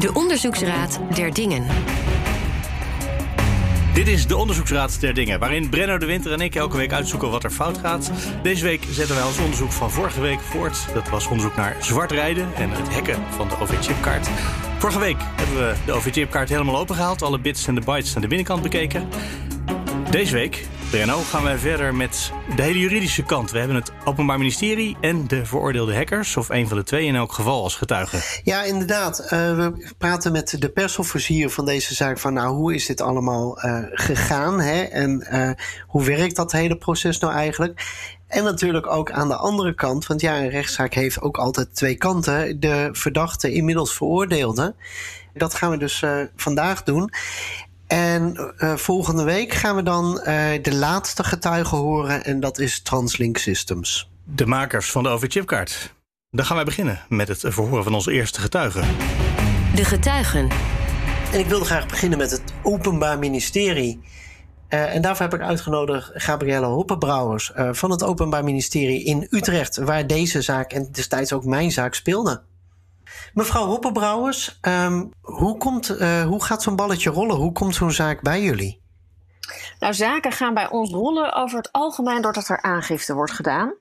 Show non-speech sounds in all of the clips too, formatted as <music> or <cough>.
De Onderzoeksraad der Dingen. Dit is de Onderzoeksraad der Dingen, waarin Brenno de Winter en ik elke week uitzoeken wat er fout gaat. Deze week zetten wij ons onderzoek van vorige week voort. Dat was onderzoek naar zwart rijden en het hacken van de OV-chipkaart. Vorige week hebben we de OV-chipkaart helemaal opengehaald, alle bits en de bytes aan de binnenkant bekeken. Deze week, Brenno, gaan wij verder met de hele juridische kant. We hebben het Openbaar Ministerie en de veroordeelde hackers, of een van de twee in elk geval, als getuigen. Ja, inderdaad. Uh, we praten met de persofficier van deze zaak van, nou, hoe is dit allemaal uh, gegaan? Hè? En uh, hoe werkt dat hele proces nou eigenlijk? En natuurlijk ook aan de andere kant, want ja, een rechtszaak heeft ook altijd twee kanten. De verdachte, inmiddels veroordeelde. Dat gaan we dus vandaag doen. En uh, volgende week gaan we dan uh, de laatste getuige horen en dat is Translink Systems. De makers van de OV-chipkaart. Dan gaan wij beginnen met het verhoren van onze eerste getuige. De getuigen. En ik wilde graag beginnen met het Openbaar Ministerie. Uh, en daarvoor heb ik uitgenodigd Gabrielle Hoppenbrouwers van het Openbaar Ministerie in Utrecht, waar deze zaak en destijds ook mijn zaak speelde. Mevrouw Hoppenbrouwers, um, hoe, komt, uh, hoe gaat zo'n balletje rollen? Hoe komt zo'n zaak bij jullie? Nou, zaken gaan bij ons rollen over het algemeen doordat er aangifte wordt gedaan.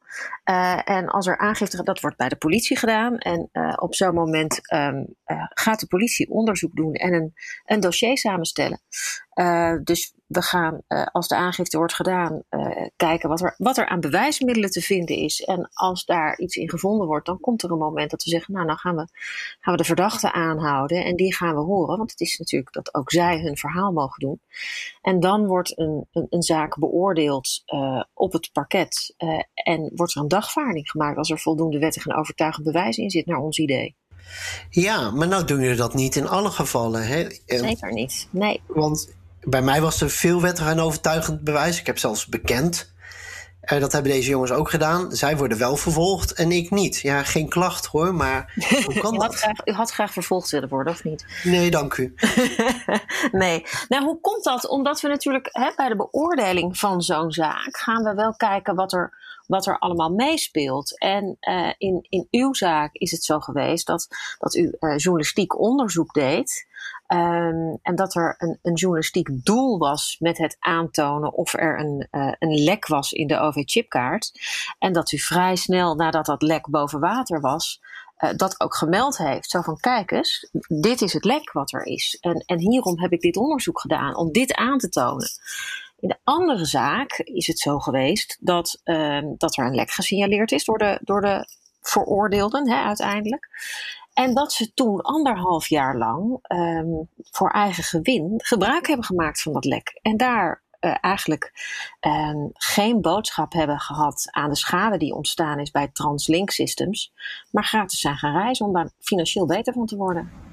Uh, en als er aangifte, dat wordt bij de politie gedaan. En uh, op zo'n moment um, gaat de politie onderzoek doen en een, een dossier samenstellen. dus we gaan, als de aangifte wordt gedaan, kijken wat er, wat er aan bewijsmiddelen te vinden is. En als daar iets in gevonden wordt, dan komt er een moment dat we zeggen: Nou, dan gaan we, gaan we de verdachte aanhouden en die gaan we horen. Want het is natuurlijk dat ook zij hun verhaal mogen doen. En dan wordt een, een, een zaak beoordeeld op het parket en wordt er een dagvaarding gemaakt als er voldoende wettig en overtuigend bewijs in zit, naar ons idee. Ja, maar nou doen jullie dat niet in alle gevallen. Hè? Zeker niet. Nee. Want bij mij was er veel wettig en overtuigend bewijs. Ik heb zelfs bekend. Uh, dat hebben deze jongens ook gedaan. Zij worden wel vervolgd en ik niet. Ja, geen klacht hoor, maar hoe kan <laughs> u, dat? had graag, u had graag vervolgd willen worden, of niet? Nee, dank u. <laughs> nee. Nou, hoe komt dat? Omdat we natuurlijk hè, bij de beoordeling van zo'n zaak gaan we wel kijken wat er, wat er allemaal meespeelt. En uh, in, in uw zaak is het zo geweest dat, dat u uh, journalistiek onderzoek deed. Um, en dat er een, een, journalistiek doel was met het aantonen of er een, uh, een lek was in de OV-chipkaart. En dat u vrij snel nadat dat lek boven water was, dat ook gemeld heeft. Zo van: kijk eens, dit is het lek wat er is. En, en hierom heb ik dit onderzoek gedaan, om dit aan te tonen. In de andere zaak is het zo geweest dat, uh, dat er een lek gesignaleerd is door de, door de veroordeelden, hè, uiteindelijk. En dat ze toen anderhalf jaar lang um, voor eigen gewin gebruik hebben gemaakt van dat lek. En daar uh, eigenlijk um, geen boodschap hebben gehad aan de schade die ontstaan is bij Translink Systems. Maar gratis zijn gaan reizen om daar financieel beter van te worden.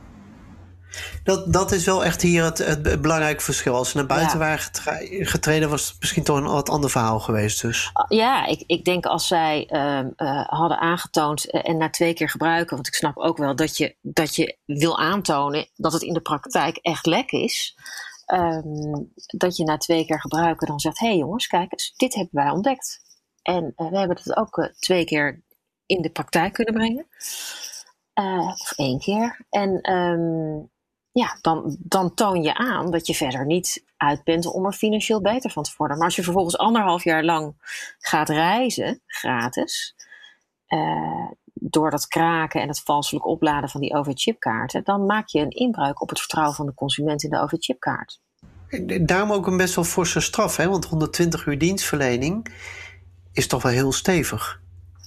Dat, dat is wel echt hier het, het, belangrijke verschil. Als ze naar buiten ja. waren getreden, was het misschien toch een wat ander verhaal geweest. Dus. Ja, ik, ik denk als zij uh, uh, hadden aangetoond uh, en na twee keer gebruiken, want ik snap ook wel dat je, dat je wil aantonen dat het in de praktijk echt lek is. Um, dat je na twee keer gebruiken dan zegt: hé hey jongens, kijk eens, dit hebben wij ontdekt. En we hebben het ook twee keer in de praktijk kunnen brengen. of één keer. En um, ja, dan, dan toon je aan dat je verder niet uit bent om er financieel beter van te worden. Maar als je vervolgens anderhalf jaar lang gaat reizen, gratis, uh, door dat kraken en het valselijk opladen van die OV-chipkaarten, dan maak je een inbreuk op het vertrouwen van de consument in de OV-chipkaart. Daarom ook een best wel forse straf, hè? want 120 uur dienstverlening is toch wel heel stevig.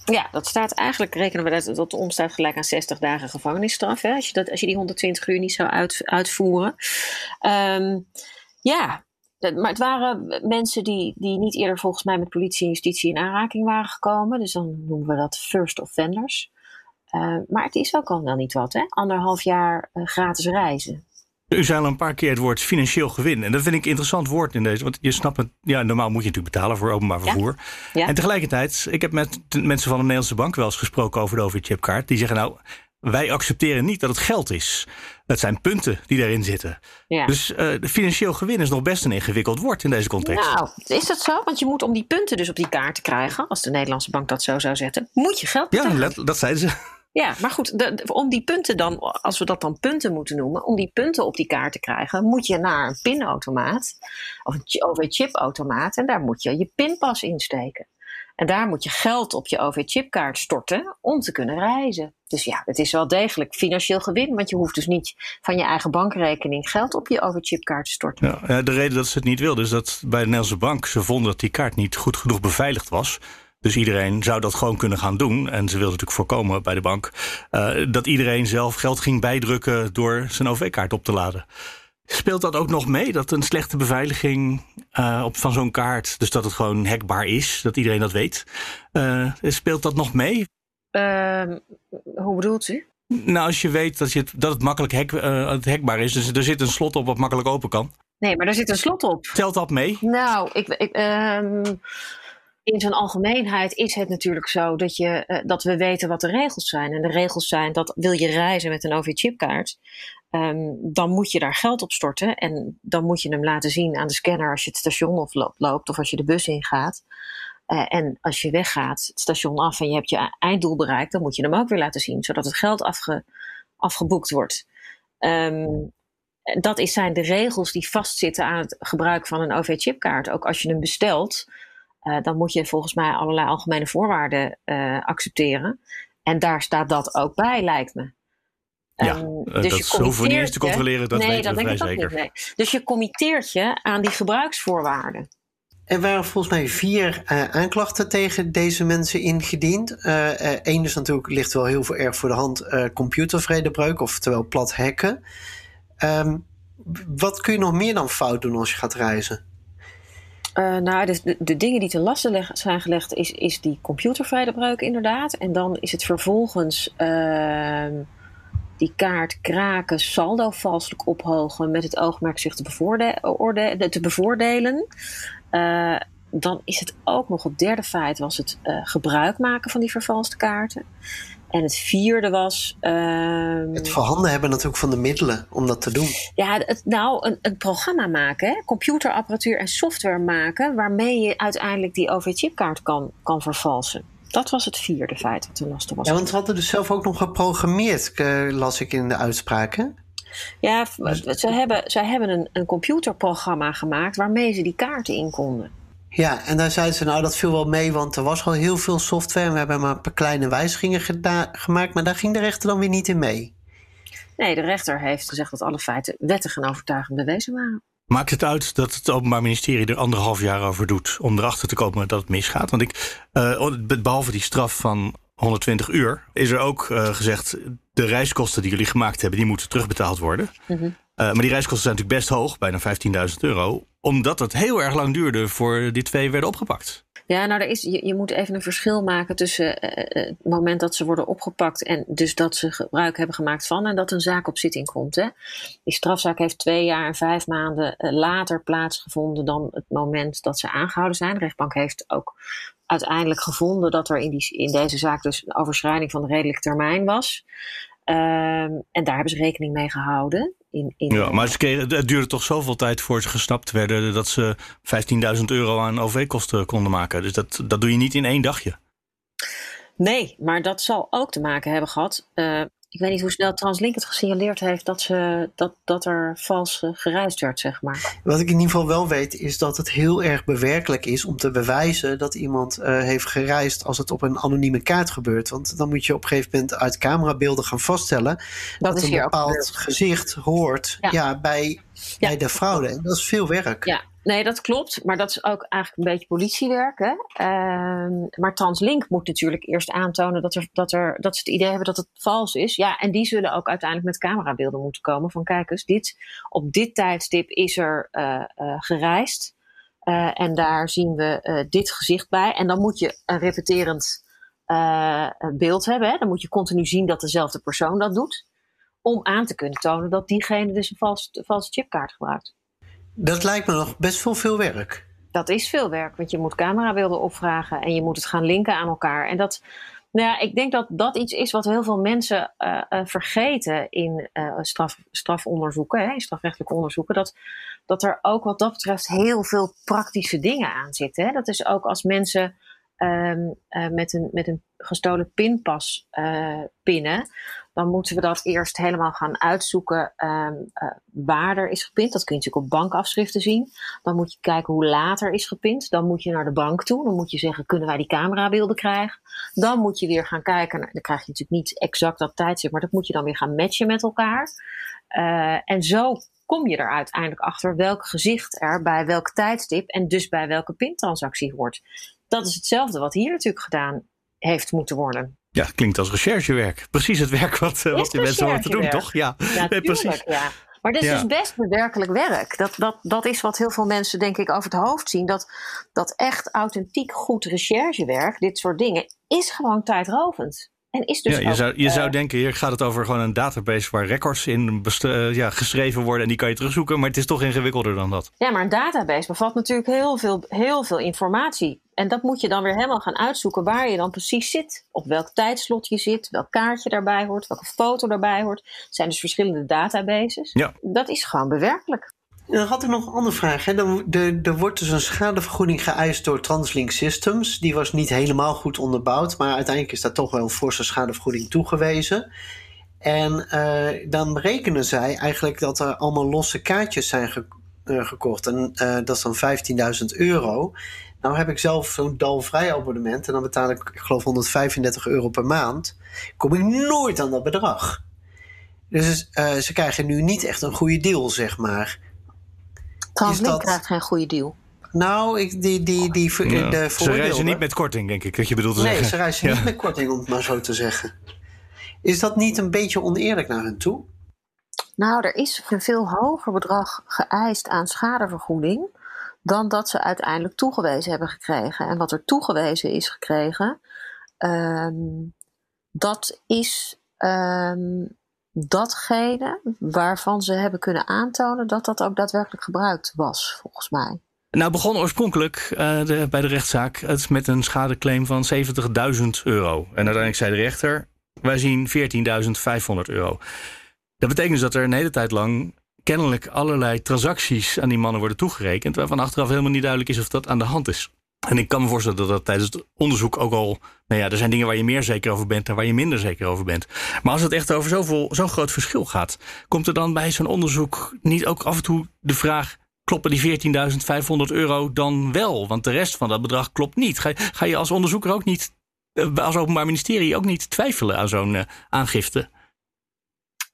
Ja, dat staat eigenlijk, rekenen we dat dat omstaat gelijk aan 60 dagen gevangenisstraf. Hè, als, je dat, als je die 120 uur niet zou uit, uitvoeren. Um, ja, maar het waren mensen die, die niet eerder volgens mij met politie en justitie in aanraking waren gekomen. Dus dan noemen we dat first offenders. Uh, maar het is ook al wel niet wat, hè? Anderhalf jaar uh, gratis reizen. U zei al een paar keer het woord financieel gewin. En dat vind ik een interessant woord in deze. Want je snapt het, ja, normaal moet je natuurlijk betalen voor openbaar vervoer. Ja. Ja. En tegelijkertijd, ik heb met mensen van de Nederlandse bank wel eens gesproken over de OV-chipkaart. Die zeggen nou, wij accepteren niet dat het geld is. Dat zijn punten die daarin zitten. Ja. Dus uh, financieel gewin is nog best een ingewikkeld woord in deze context. Nou, is dat zo? Want je moet om die punten dus op die kaart te krijgen, als de Nederlandse bank dat zo zou zetten, moet je geld betalen. Ja, dat zeiden ze. Ja, maar goed, de, om die punten dan, als we dat dan punten moeten noemen, om die punten op die kaart te krijgen, moet je naar een pinautomaat of een OV-chipautomaat en daar moet je je pinpas insteken. En daar moet je geld op je OV-chipkaart storten om te kunnen reizen. Dus ja, het is wel degelijk financieel gewin, want je hoeft dus niet van je eigen bankrekening geld op je OV-chipkaart te storten. Ja, de reden dat ze het niet wilden is dat bij de Nederlandse bank ze vonden dat die kaart niet goed genoeg beveiligd was. Dus iedereen zou dat gewoon kunnen gaan doen. En ze wilden natuurlijk voorkomen bij de bank uh, dat iedereen zelf geld ging bijdrukken door zijn OV-kaart op te laden. Speelt dat ook nog mee, dat een slechte beveiliging uh, op, van zo'n kaart, dus dat het gewoon hackbaar is, dat iedereen dat weet? Uh, speelt dat nog mee? Uh, hoe bedoelt u? Nou, als je weet dat, je het, dat het makkelijk hack, het hackbaar is, dus er zit een slot op wat makkelijk open kan. Nee, maar daar zit een slot op. Telt dat mee? Nou, ik, ik, um, in zijn algemeenheid is het natuurlijk zo dat, je, uh, dat we weten wat de regels zijn. En de regels zijn dat wil je reizen met een OV-chipkaart, um, dan moet je daar geld op storten. En dan moet je hem laten zien aan de scanner als je het station of loopt of als je de bus ingaat. Uh, en als je weggaat, het station af en je hebt je einddoel bereikt, dan moet je hem ook weer laten zien, zodat het geld afge, afgeboekt wordt. Um, dat is, zijn de regels die vastzitten aan het gebruik van een OV-chipkaart. Ook als je hem bestelt, uh, dan moet je volgens mij allerlei algemene voorwaarden uh, accepteren. En daar staat dat ook bij, lijkt me. Ja, um, dus dat je hoeven we niet eens te controleren, dat nee, weten dat we denk vrij zeker. niet. Nee. Dus je committeert je aan die gebruiksvoorwaarden. Er waren volgens mij vier uh, aanklachten tegen deze mensen ingediend. Eén is natuurlijk, ligt wel heel veel erg voor de hand, computervredebreuk, oftewel plat hacken. Um, wat kun je nog meer dan fout doen als je gaat reizen? Uh, nou, de, de, dingen die te lasten zijn gelegd is, is die computervredebreuk inderdaad. En dan is het vervolgens uh, die kaart kraken, saldo valselijk ophogen met het oogmerk zich te, bevoorde te bevoordelen. Uh, dan is het ook nog het derde feit was het gebruik maken van die vervalste kaarten. En het vierde was. Uh, het voorhanden hebben natuurlijk van de middelen om dat te doen. Ja, het, nou, een, een programma maken, hè? computerapparatuur en software maken, waarmee je uiteindelijk die OV-chipkaart kan, kan vervalsen. Dat was het vierde feit wat ten laste was. Ja, want ze hadden dus zelf ook nog geprogrammeerd, las ik in de uitspraken. Ja, ze hebben, ze hebben een, een computerprogramma gemaakt waarmee ze die kaarten in konden. Ja, en daar zeiden ze, nou dat viel wel mee, want er was al heel veel software. En we hebben maar een paar kleine wijzigingen gemaakt, maar daar ging de rechter dan weer niet in mee. Nee, de rechter heeft gezegd dat alle feiten wettig en overtuigend bewezen waren. Maakt het uit dat het Openbaar Ministerie er anderhalf jaar over doet om erachter te komen dat het misgaat? Want ik, uh, behalve die straf van 120 uur, is er ook uh, gezegd: de reiskosten die jullie gemaakt hebben, die moeten terugbetaald worden. Mm -hmm. uh, maar die reiskosten zijn natuurlijk best hoog, bijna 15.000 euro omdat het heel erg lang duurde voor die twee werden opgepakt. Ja, nou, er is, je, je moet even een verschil maken tussen uh, het moment dat ze worden opgepakt en dus dat ze gebruik hebben gemaakt van en dat een zaak op zitting komt. Hè. Die strafzaak heeft twee jaar en vijf maanden uh, later plaatsgevonden dan het moment dat ze aangehouden zijn. De rechtbank heeft ook uiteindelijk gevonden dat er in, die, in deze zaak dus een overschrijding van de redelijke termijn was. Um, en daar hebben ze rekening mee gehouden. In, in ja, maar ze kregen, het duurde toch zoveel tijd voor ze gesnapt werden dat ze 15.000 euro aan OV-kosten konden maken. Dus dat, dat doe je niet in één dagje. Nee, maar dat zal ook te maken hebben gehad. Uh, ik weet niet hoe snel Translink het gesignaleerd heeft dat, ze, dat, dat er vals uh, gereisd werd, zeg maar. Wat ik in ieder geval wel weet, is dat het heel erg bewerkelijk is om te bewijzen dat iemand uh, heeft gereisd als het op een anonieme kaart gebeurt. Want dan moet je op een gegeven moment uit camerabeelden gaan vaststellen dat, dat een bepaald gezicht hoort ja. Ja, bij, ja. bij de fraude. En dat is veel werk. Ja, Nee, dat klopt. Maar dat is ook eigenlijk een beetje politiewerk. Hè? Uh, maar Translink moet natuurlijk eerst aantonen dat, er, dat, er, dat ze het idee hebben dat het vals is. Ja, en die zullen ook uiteindelijk met camerabeelden moeten komen. Van kijk eens, dit, op dit tijdstip is er uh, uh, gereisd. Uh, en daar zien we dit gezicht bij. En dan moet je een repeterend beeld hebben. Hè? Dan moet je continu zien dat dezelfde persoon dat doet. Om aan te kunnen tonen dat diegene dus een valse, valse chipkaart gebruikt. Dat lijkt me nog best wel veel werk. Dat is veel werk, want je moet camerabeelden opvragen en je moet het gaan linken aan elkaar. En dat, nou ja, ik denk dat dat iets is wat heel veel mensen uh, uh, vergeten in uh, straf, strafonderzoeken, hè, in strafrechtelijke onderzoeken. Dat, dat er ook wat dat betreft heel veel praktische dingen aan zitten. Hè. Dat is ook als mensen ehm, eh, met, een, met een gestolen pinpas pinnen, dan moeten we dat eerst helemaal gaan uitzoeken um, uh, waar er is gepind. Dat kun je natuurlijk op bankafschriften zien. Dan moet je kijken hoe laat er is gepind. Dan moet je naar de bank toe. Dan moet je zeggen, kunnen wij die camerabeelden krijgen? Dan moet je weer gaan kijken. dan krijg je natuurlijk niet exact dat tijdstip, maar dat moet je dan weer gaan matchen met elkaar. en zo kom je er uiteindelijk achter welk gezicht er bij welk tijdstip en dus bij welke pintransactie hoort. Dat is hetzelfde wat hier natuurlijk gedaan heeft moeten worden. Ja, klinkt als recherchewerk. Precies het werk wat, uh, wat die mensen horen te doen, toch? Ja, nee, precies. Ja. Maar dit is dus best bewerkelijk werk. Dat, dat, dat is wat heel veel mensen, denk ik, over het hoofd zien. Dat, dat echt authentiek goed recherchewerk, dit soort dingen, is gewoon tijdrovend. En is dus ja, je, zou, je zou eh, denken, hier gaat het over gewoon een database waar records in uh, ja, geschreven worden en die kan je terugzoeken, maar het is toch ingewikkelder dan dat. Ja, maar een database bevat natuurlijk heel veel, heel veel informatie. En dat moet je dan weer helemaal gaan uitzoeken waar je dan precies zit. Op welk tijdslot je zit, welk kaartje daarbij hoort, welke foto daarbij hoort. Het zijn dus verschillende databases. Ja. Dat is gewoon bewerkelijk. Dan had ik nog een andere vraag. Hè. Er, wordt dus een schadevergoeding geëist door Translink Systems. Die was niet helemaal goed onderbouwd, maar uiteindelijk is daar toch wel een forse schadevergoeding toegewezen. En uh, dan berekenen zij eigenlijk dat er allemaal losse kaartjes zijn uh, gekocht. En uh, dat is dan 15.000 euro. Nou heb ik zelf zo'n dalvrij abonnement en dan betaal ik, ik geloof 135 euro per maand. Kom ik nooit aan dat bedrag. Dus ze krijgen nu niet echt een goede deal, zeg maar. Translink dat... krijgt geen goede deal. Nou, ik, die, die, die, de Ze reizen niet met korting, denk ik, dat je bedoelt te nee, zeggen. Nee, ze reizen niet met korting, om het maar zo te zeggen. Is dat niet een beetje oneerlijk naar hen toe? Nou, er is een veel hoger bedrag geëist aan schadevergoeding dan dat ze uiteindelijk toegewezen hebben gekregen. En wat er toegewezen is gekregen, um, dat is um, datgene waarvan ze hebben kunnen aantonen dat dat ook daadwerkelijk gebruikt was, volgens mij. Nou begon oorspronkelijk uh, de, bij de rechtszaak het met een schadeclaim van 70.000 euro. En uiteindelijk zei de rechter, wij zien 14.500 euro. Dat betekent dus dat er een hele tijd lang kennelijk allerlei transacties aan die mannen worden toegerekend, waarvan achteraf helemaal niet duidelijk is of dat aan de hand is. En ik kan me voorstellen dat dat tijdens het onderzoek ook al. Nou ja, er zijn dingen waar je meer zeker over bent en waar je minder zeker over bent. Maar als het echt over zoveel, zo'n groot verschil gaat, komt er dan bij zo'n onderzoek niet ook af en toe de vraag: kloppen die 14.500 euro dan wel? Want de rest van dat bedrag klopt niet. Ga, ga je als onderzoeker ook niet, eh, als Openbaar Ministerie ook niet twijfelen aan zo'n uh, aangifte?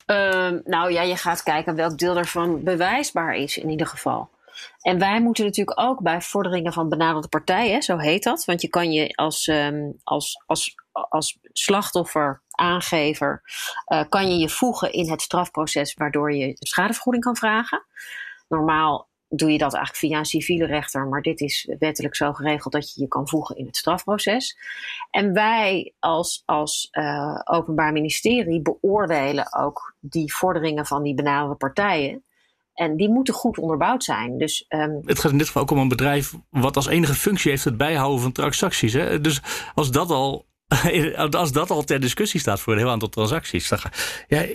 Uh, nou ja, je gaat kijken welk deel daarvan bewijsbaar is in ieder geval. En wij moeten natuurlijk ook bij vorderingen van benaderde partijen, zo heet dat. Want je kan je als, um, als, als, als slachtoffer, aangever, uh, kan je je voegen in het strafproces waardoor je schadevergoeding kan vragen. Normaal doe je dat eigenlijk via een civiele rechter, maar dit is wettelijk zo geregeld dat je je kan voegen in het strafproces. En wij als, als uh, Openbaar Ministerie beoordelen ook die vorderingen van die benaderde partijen. En die moeten goed onderbouwd zijn. Dus, um... Het gaat in dit geval ook om een bedrijf wat als enige functie heeft het bijhouden van transacties. Hè? Dus als dat al, <laughs> als dat al ter discussie staat voor een heel aantal transacties. Dan ja,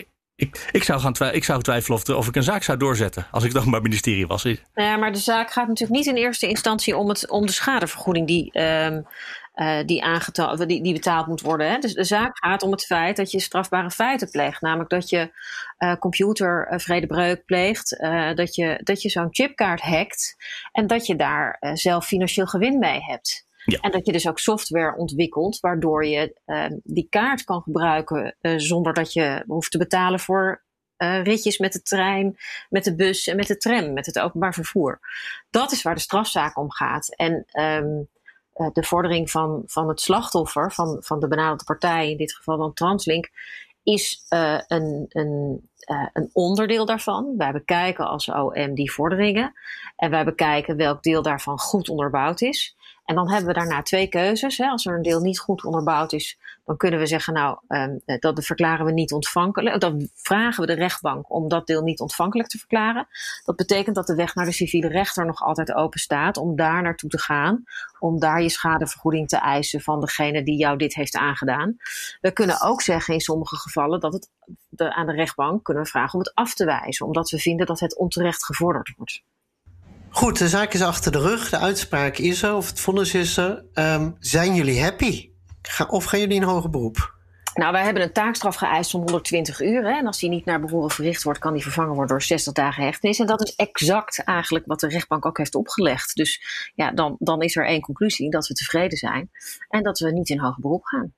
ik, ik, zou gaan ik zou twijfelen of, ik een zaak zou doorzetten als ik dan maar ministerie was. Ja, maar de zaak gaat natuurlijk niet in eerste instantie om, het, om de schadevergoeding die um, die, die, die betaald moet worden. Hè. Dus de zaak gaat om het feit dat je strafbare feiten pleegt. Namelijk dat je uh, computervredebreuk pleegt, uh, dat je, dat je zo'n chipkaart hackt en dat je daar zelf financieel gewin mee hebt. Ja. En dat je dus ook software ontwikkelt waardoor je die kaart kan gebruiken zonder dat je hoeft te betalen voor uh, ritjes met de trein, met de bus en met de tram, met het openbaar vervoer. Dat is waar de strafzaak om gaat. En um, uh, de vordering van, van het slachtoffer, van, van de benaderde partij, in dit geval dan Translink, is een, een, een onderdeel daarvan. Wij bekijken als OM die vorderingen en wij bekijken welk deel daarvan goed onderbouwd is. En dan hebben we daarna twee keuzes. Hè. Als er een deel niet goed onderbouwd is, dan kunnen we zeggen, nou, um, dat verklaren we niet ontvankelijk. Dan vragen we de rechtbank om dat deel niet ontvankelijk te verklaren. Dat betekent dat de weg naar de civiele rechter nog altijd open staat om daar naartoe te gaan. Om daar je schadevergoeding te eisen van degene die jou dit heeft aangedaan. We kunnen ook zeggen in sommige gevallen dat het aan de rechtbank kunnen vragen om het af te wijzen. Omdat we vinden dat het onterecht gevorderd wordt. Goed, de zaak is achter de rug. De uitspraak is er, of het vonnis is er. Um, zijn jullie happy? Ga, of gaan jullie in hoger beroep? Nou, wij hebben een taakstraf geëist van 120 uur. Hè? En als die niet naar behoren verricht wordt, kan die vervangen worden door 60 dagen hechtenis. En dat is exact eigenlijk wat de rechtbank ook heeft opgelegd. Dus ja, dan, dan is er één conclusie: dat we tevreden zijn en dat we niet in hoger beroep gaan.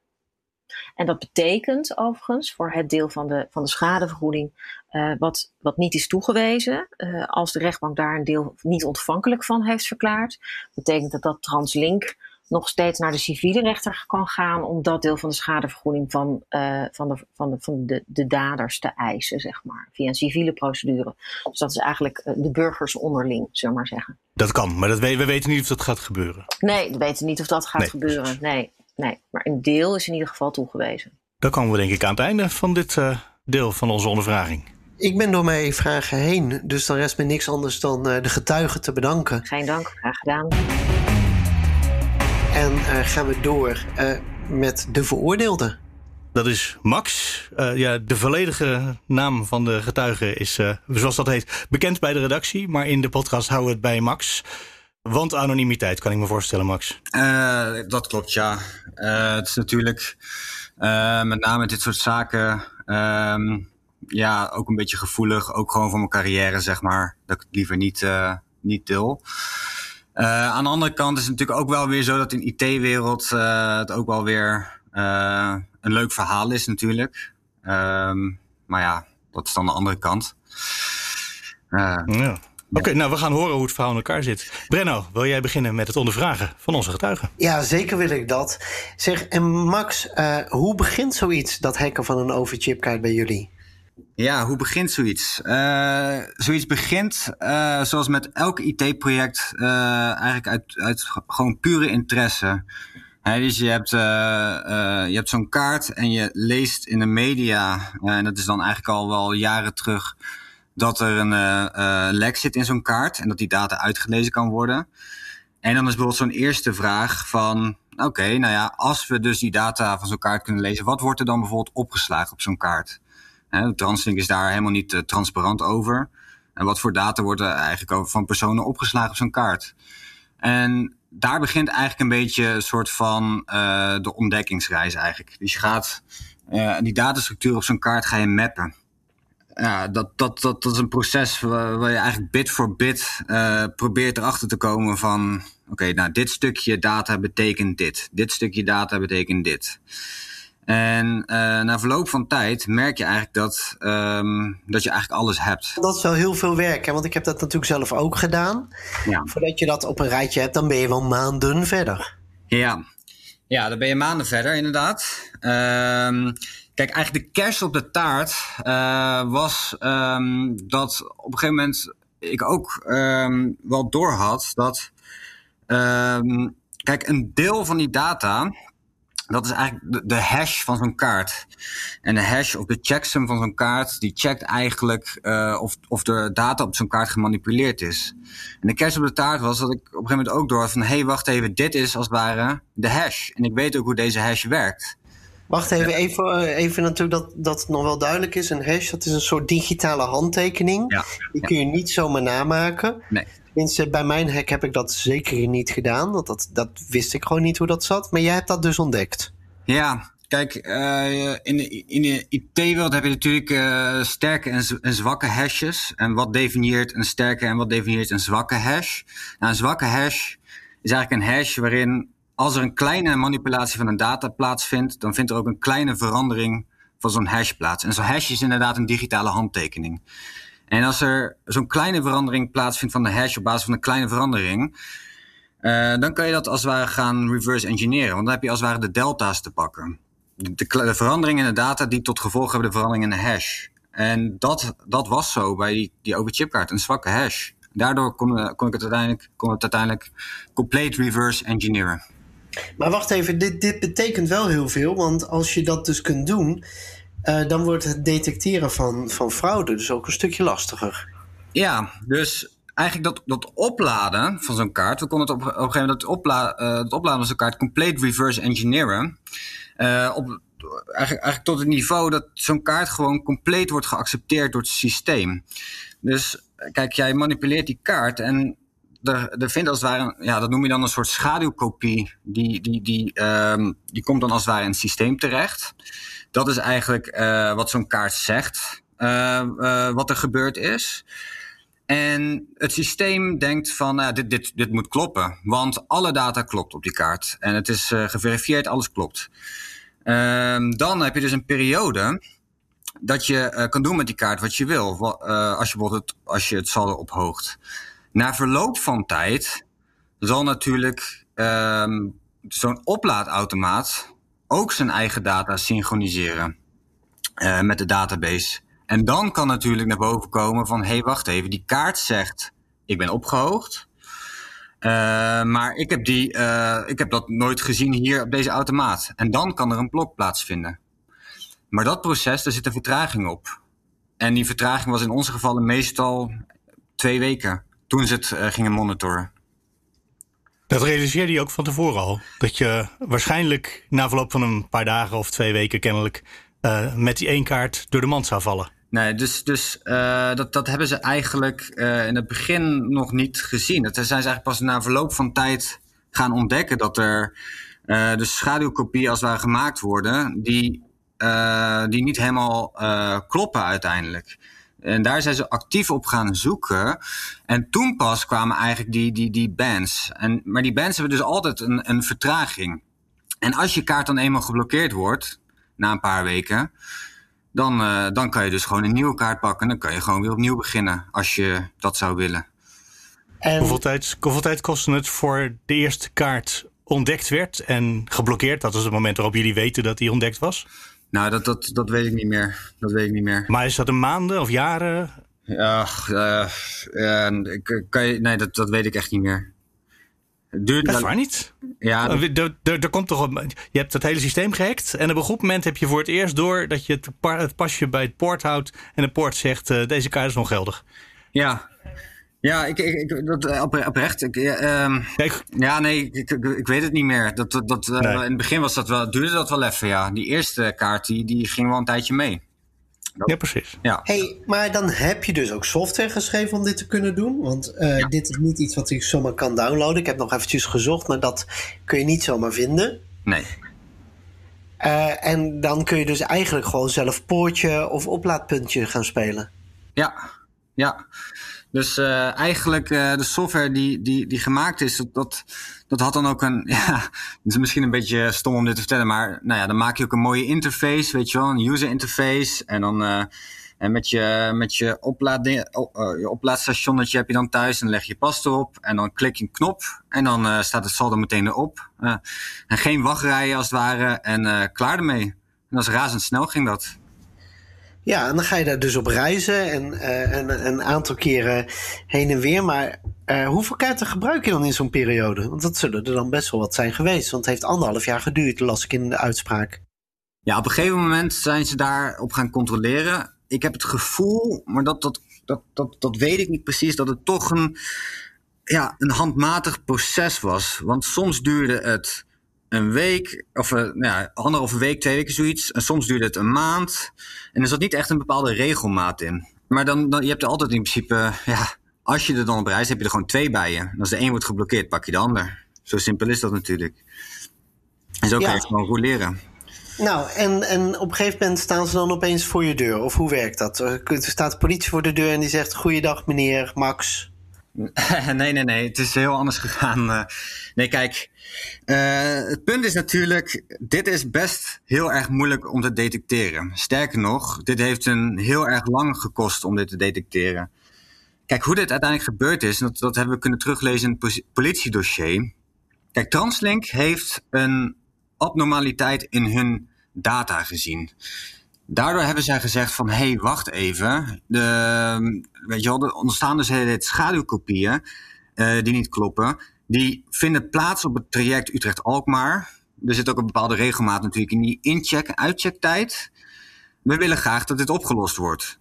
En dat betekent overigens voor het deel van de, van de schadevergoeding, uh, wat, wat niet is toegewezen, uh, als de rechtbank daar een deel niet ontvankelijk van heeft verklaard, betekent dat dat Translink nog steeds naar de civiele rechter kan gaan om dat deel van de schadevergoeding van, uh, van, de, van, de, van de, de daders te eisen, zeg maar, via een civiele procedure. Dus dat is eigenlijk de burgers onderling, zullen we maar zeggen. Dat kan, maar dat we, we weten niet of dat gaat gebeuren. Nee, we weten niet of dat gaat nee, gebeuren. Nee, nee, maar een deel is in ieder geval toegewezen. Dan komen we denk ik aan het einde van dit uh, deel van onze ondervraging. Ik ben door mijn vragen heen, dus dan rest me niks anders dan uh, de getuigen te bedanken. Geen dank, graag gedaan. En uh, gaan we door met de veroordeelde. Dat is Max. ja, de volledige naam van de getuige is, zoals dat heet, bekend bij de redactie. Maar in de podcast houden we het bij Max. Want anonimiteit, kan ik me voorstellen, Max. Uh, dat klopt, ja. Uh, het is natuurlijk uh, met name dit soort zaken ehm, ja, ook een beetje gevoelig. Ook gewoon voor mijn carrière, zeg maar. Dat ik het liever niet, niet deel. aan de andere kant is het natuurlijk ook wel weer zo dat in de IT-wereld het ook wel weer een leuk verhaal is natuurlijk. Um, maar ja, dat is dan de andere kant. ja. Oké, nou we gaan horen hoe het verhaal in elkaar zit. Brenno, wil jij beginnen met het ondervragen van onze getuigen? Ja, zeker wil ik dat. Zeg, en Max, uh, hoe begint zoiets, dat hacken van een overchipkaart bij jullie? Ja, hoe begint zoiets? Uh, zoiets begint, uh, zoals met elk IT-project, eigenlijk uit, uit gewoon pure interesse. He, dus je hebt, je hebt zo'n kaart en je leest in de media, en dat is dan eigenlijk al wel jaren terug dat er een uh, lek zit in zo'n kaart en dat die data uitgelezen kan worden. En dan is bijvoorbeeld zo'n eerste vraag van, oké, nou ja, als we dus die data van zo'n kaart kunnen lezen, wat wordt er dan bijvoorbeeld opgeslagen op zo'n kaart? Hè, Translink is daar helemaal niet uh, transparant over. En wat voor data wordt er eigenlijk over van personen opgeslagen op zo'n kaart? En daar begint eigenlijk een beetje een soort van uh, de ontdekkingsreis eigenlijk. Dus je gaat uh, die datastructuur op zo'n kaart ga je mappen ja, dat, dat, dat, dat is een proces waar, waar je eigenlijk bit voor bit uh, probeert erachter te komen van... oké, nou dit stukje data betekent dit. Dit stukje data betekent dit. En uh, na verloop van tijd merk je eigenlijk dat, um, dat je eigenlijk alles hebt. Dat is wel heel veel werk, hè? want ik heb dat natuurlijk zelf ook gedaan. Ja. Voordat je dat op een rijtje hebt, dan ben je wel maanden verder. Ja, ja dan ben je maanden verder inderdaad. Um, Kijk, eigenlijk de kerst op de taart uh, was um, dat op een gegeven moment ik ook um, wel doorhad dat. Um, kijk, een deel van die data. Dat is eigenlijk de, hash van zo'n kaart. En de hash of de checksum van zo'n kaart, die checkt eigenlijk uh, of, of de data op zo'n kaart gemanipuleerd is. En de kerst op de taart was dat ik op een gegeven moment ook door had van: hé, hey, wacht even, dit is als het ware de hash. En ik weet ook hoe deze hash werkt. Wacht even, even, eh, even natuurlijk dat, dat het nog wel duidelijk is. Een hash, dat is een soort digitale handtekening. Ja, Die kun je niet zomaar namaken. Nee. Tenminste, bij mijn hack heb ik dat zeker niet gedaan. Dat, dat, dat wist ik gewoon niet hoe dat zat. Maar jij hebt dat dus ontdekt. Ja, Kijk, uh, in de, in de IT-wereld heb je natuurlijk uh, sterke en, en, zwakke hashes. En wat definieert een sterke en wat definieert een zwakke hash? Nou, een zwakke hash is eigenlijk een hash waarin als er een kleine manipulatie van een data plaatsvindt, dan vindt er ook een kleine verandering van zo'n hash plaats. En zo'n hash is inderdaad een digitale handtekening. En als er zo'n kleine verandering plaatsvindt van de hash op basis van een kleine verandering, uh, dan kan je dat als het ware gaan reverse engineeren. Want dan heb je als het ware de delta's te pakken. De, de, verandering in de data die tot gevolg hebben de verandering in de hash. En dat, dat was zo bij die, die overchipkaart, een zwakke hash. Daardoor kon, kon, ik het uiteindelijk, kon het uiteindelijk complete reverse engineeren. Maar wacht even, dit, dit betekent wel heel veel. Want als je dat dus kunt doen, uh, dan wordt het detecteren van, van fraude dus ook een stukje lastiger. Ja, dus eigenlijk dat, dat opladen van zo'n kaart. We konden het op, een gegeven moment opla, uh, het opladen van zo'n kaart complete reverse engineeren. Uh, op, eigenlijk, eigenlijk tot het niveau dat zo'n kaart gewoon compleet wordt geaccepteerd door het systeem. Dus kijk, jij manipuleert die kaart en er, vindt als het ware, ja, dat noem je dan een soort schaduwkopie. Die, die, die, um, die komt dan als het ware in het systeem terecht. Dat is eigenlijk uh, wat zo'n kaart zegt, uh, uh, wat er gebeurd is. En het systeem denkt van, nou, dit, dit, dit moet kloppen. Want alle data klopt op die kaart. En het is geverifieerd, alles klopt. Ehm, dan heb je dus een periode dat je kan doen met die kaart wat je wil. Als je bijvoorbeeld als je het saldo ophoogt. Na verloop van tijd zal natuurlijk um, zo'n oplaadautomaat ook zijn eigen data synchroniseren uh, met de database. En dan kan natuurlijk naar boven komen van, hé, hey, wacht even, die kaart zegt, ik ben opgehoogd. maar ik heb, die, ik heb dat nooit gezien hier op deze automaat. En dan kan er een blok plaatsvinden. Maar dat proces, daar zit een vertraging op. En die vertraging was in onze gevallen meestal twee weken toen ze het uh, gingen monitoren. Dat realiseerde je ook van tevoren al. Dat je waarschijnlijk na verloop van een paar dagen of twee weken kennelijk uh, met die één kaart door de mand zou vallen. Nee, dus, dus uh, dat, dat hebben ze eigenlijk in het begin nog niet gezien. Dat zijn ze eigenlijk pas na verloop van tijd gaan ontdekken dat er de schaduwkopieën als het ware gemaakt worden, die uh, die niet helemaal uh, kloppen uiteindelijk. En daar zijn ze actief op gaan zoeken. En toen pas kwamen eigenlijk die, die, die bands. En, maar die bands hebben dus altijd een, een vertraging. En als je kaart dan eenmaal geblokkeerd wordt, na een paar weken, dan, uh, dan kan je dus gewoon een nieuwe kaart pakken. Dan kan je gewoon weer opnieuw beginnen, als je dat zou willen. En... Hoeveel, tijd, hoeveel tijd kostte het voor de eerste kaart ontdekt werd en geblokkeerd? Dat was het moment waarop jullie weten dat die ontdekt was? Nou, dat, dat, dat weet ik niet meer. Dat weet ik niet meer. Maar is dat een maanden of jaren? Ja, uh, uh, kan je, nee, dat, dat weet ik echt niet meer. Duurt dat is waar niet. Ja, er, er, komt toch een, je hebt het hele systeem gehackt. En op een goed moment heb je voor het eerst door dat je het, pasje bij het poort houdt. En de poort zegt: uh, deze kaart is nog geldig. Ja, ja, ik, ik, ik dat, eh, oprecht. Ik, um, ja, nee, ik, ik, weet het niet meer. Dat, dat, dat, uh, nee. In het begin was dat wel, duurde dat wel even, ja. Die eerste kaart, die, die ging wel een tijdje mee. Dat, ja, precies. Ja. Hey, maar dan heb je dus ook software geschreven om dit te kunnen doen. Want uh, ja. dit is niet iets wat ik zomaar kan downloaden. Ik heb nog eventjes gezocht, maar dat kun je niet zomaar vinden. Nee. Uh, en dan kun je dus eigenlijk gewoon zelf poortje of oplaadpuntje gaan spelen. Ja, ja. Dus uh, eigenlijk uh, de software die, die, die gemaakt is, dat, dat, dat had dan ook een. <laughs> Ja, het is misschien een beetje stom om dit te vertellen, maar nou ja, dan maak je ook een mooie interface, weet je wel, een user interface. En dan uh, en met je, met je, oplaad, je oplaadstation heb je dan thuis, en leg je pas erop en dan klik je een knop en dan staat het saldo meteen erop. en geen wachtrijen als het ware en klaar ermee. En dat is razendsnel ging dat. Ja, en dan ga je daar dus op reizen en, en een aantal keren heen en weer. Maar uh, hoeveel kaarten gebruik je dan in zo'n periode? Want dat zullen er dan best wel wat zijn geweest. Want het heeft anderhalf jaar geduurd, las ik in de uitspraak. Ja, op een gegeven moment zijn ze daarop gaan controleren. Ik heb het gevoel, maar dat, dat, dat, dat, dat weet ik niet precies, dat het toch een, ja, een handmatig proces was. Want soms duurde het een week, of uh, nou ja, anderhalve week, twee weken zoiets. En soms duurde het een maand. En er zat niet echt een bepaalde regelmaat in. Maar dan, dan je hebt er altijd in principe, ja, als je er dan op reis heb je er gewoon twee bij je. En als de een wordt geblokkeerd, pak je de ander. Zo simpel is dat natuurlijk. En zo kan je gewoon goed leren. Nou, en, en op een gegeven moment staan ze dan opeens voor je deur. Of hoe werkt dat? Er staat de politie voor de deur en die zegt: Goeiedag, meneer Max. <laughs> nee, nee, nee. Het is heel anders gegaan. nee, kijk. Uh, het punt is natuurlijk, dit is best heel erg moeilijk om te detecteren. Sterker nog, dit heeft een heel erg lang gekost om dit te detecteren. Kijk, hoe dit uiteindelijk gebeurd is, dat, dat hebben we kunnen teruglezen in het politiedossier. Kijk, Translink heeft een abnormaliteit in hun data gezien. Daardoor hebben zij gezegd van, hé, hey, wacht even. De, weet je wel, er ontstaan dus hele schaduwkopieën uh, die niet kloppen. Die vinden plaats op het traject Utrecht-Alkmaar. Er zit ook een bepaalde regelmaat natuurlijk in die incheck- en uitchecktijd. We willen graag dat dit opgelost wordt.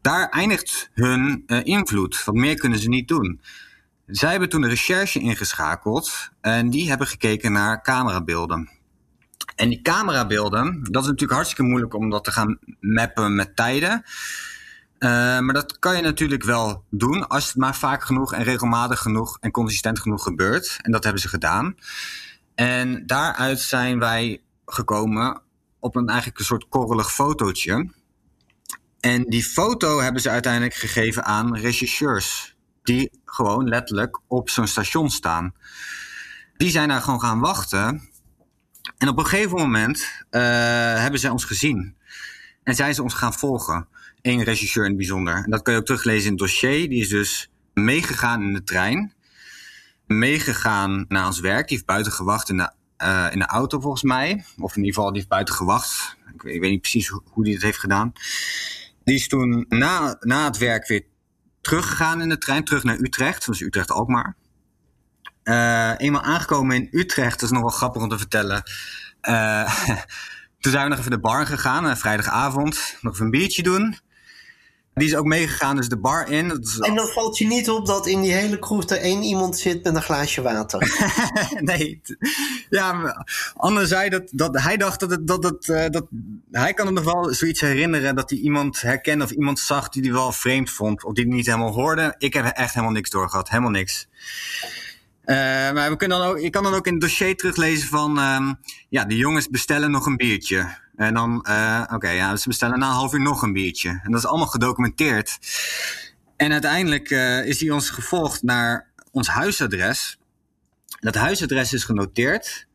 Daar eindigt hun uh, invloed, want meer kunnen ze niet doen. Zij hebben toen de recherche ingeschakeld en die hebben gekeken naar camerabeelden. En die camerabeelden, dat is natuurlijk hartstikke moeilijk om dat te gaan mappen met tijden. maar dat kan je natuurlijk wel doen als het maar vaak genoeg en regelmatig genoeg en consistent genoeg gebeurt. En dat hebben ze gedaan. En daaruit zijn wij gekomen op een eigenlijk een soort korrelig fotootje. En die foto hebben ze uiteindelijk gegeven aan regisseurs. Die gewoon letterlijk op zo'n station staan. Die zijn daar gewoon gaan wachten. En op een gegeven moment uh, hebben zij ons gezien. En zijn ze ons gaan volgen. Eén regisseur in het bijzonder. En dat kan je ook teruglezen in het dossier. Die is dus meegegaan in de trein. Meegegaan naar ons werk. Die heeft buiten gewacht in de, uh, in de auto volgens mij. Of in ieder geval, die heeft buiten gewacht. Ik weet, ik weet niet precies hoe, hoe die het heeft gedaan. Die is toen na, na het werk weer teruggegaan in de trein. Terug naar Utrecht. Is Utrecht ook maar. Uh, eenmaal aangekomen in Utrecht, dat is nog wel grappig om te vertellen. Uh, <laughs> toen zijn we nog even de bar gegaan, uh, vrijdagavond, nog even een biertje doen. Die is ook meegegaan, dus de bar in. En dan valt je niet op dat in die hele kroeg er één iemand zit met een glaasje water. <laughs> nee, ja, Anne zei dat, dat hij dacht dat het, dat, het, dat hij kan het nog wel zoiets herinneren dat hij iemand herkende of iemand zag die hij wel vreemd vond of die hij niet helemaal hoorde. Ik heb echt helemaal niks doorgehad, helemaal niks. Uh, maar we kunnen dan ook, je kan dan ook in het dossier teruglezen van... Um, ja, de jongens bestellen nog een biertje. En dan, uh, oké, ja, ze bestellen na een half uur nog een biertje. En dat is allemaal gedocumenteerd. En uiteindelijk uh, is hij ons gevolgd naar ons huisadres. Dat huisadres is genoteerd.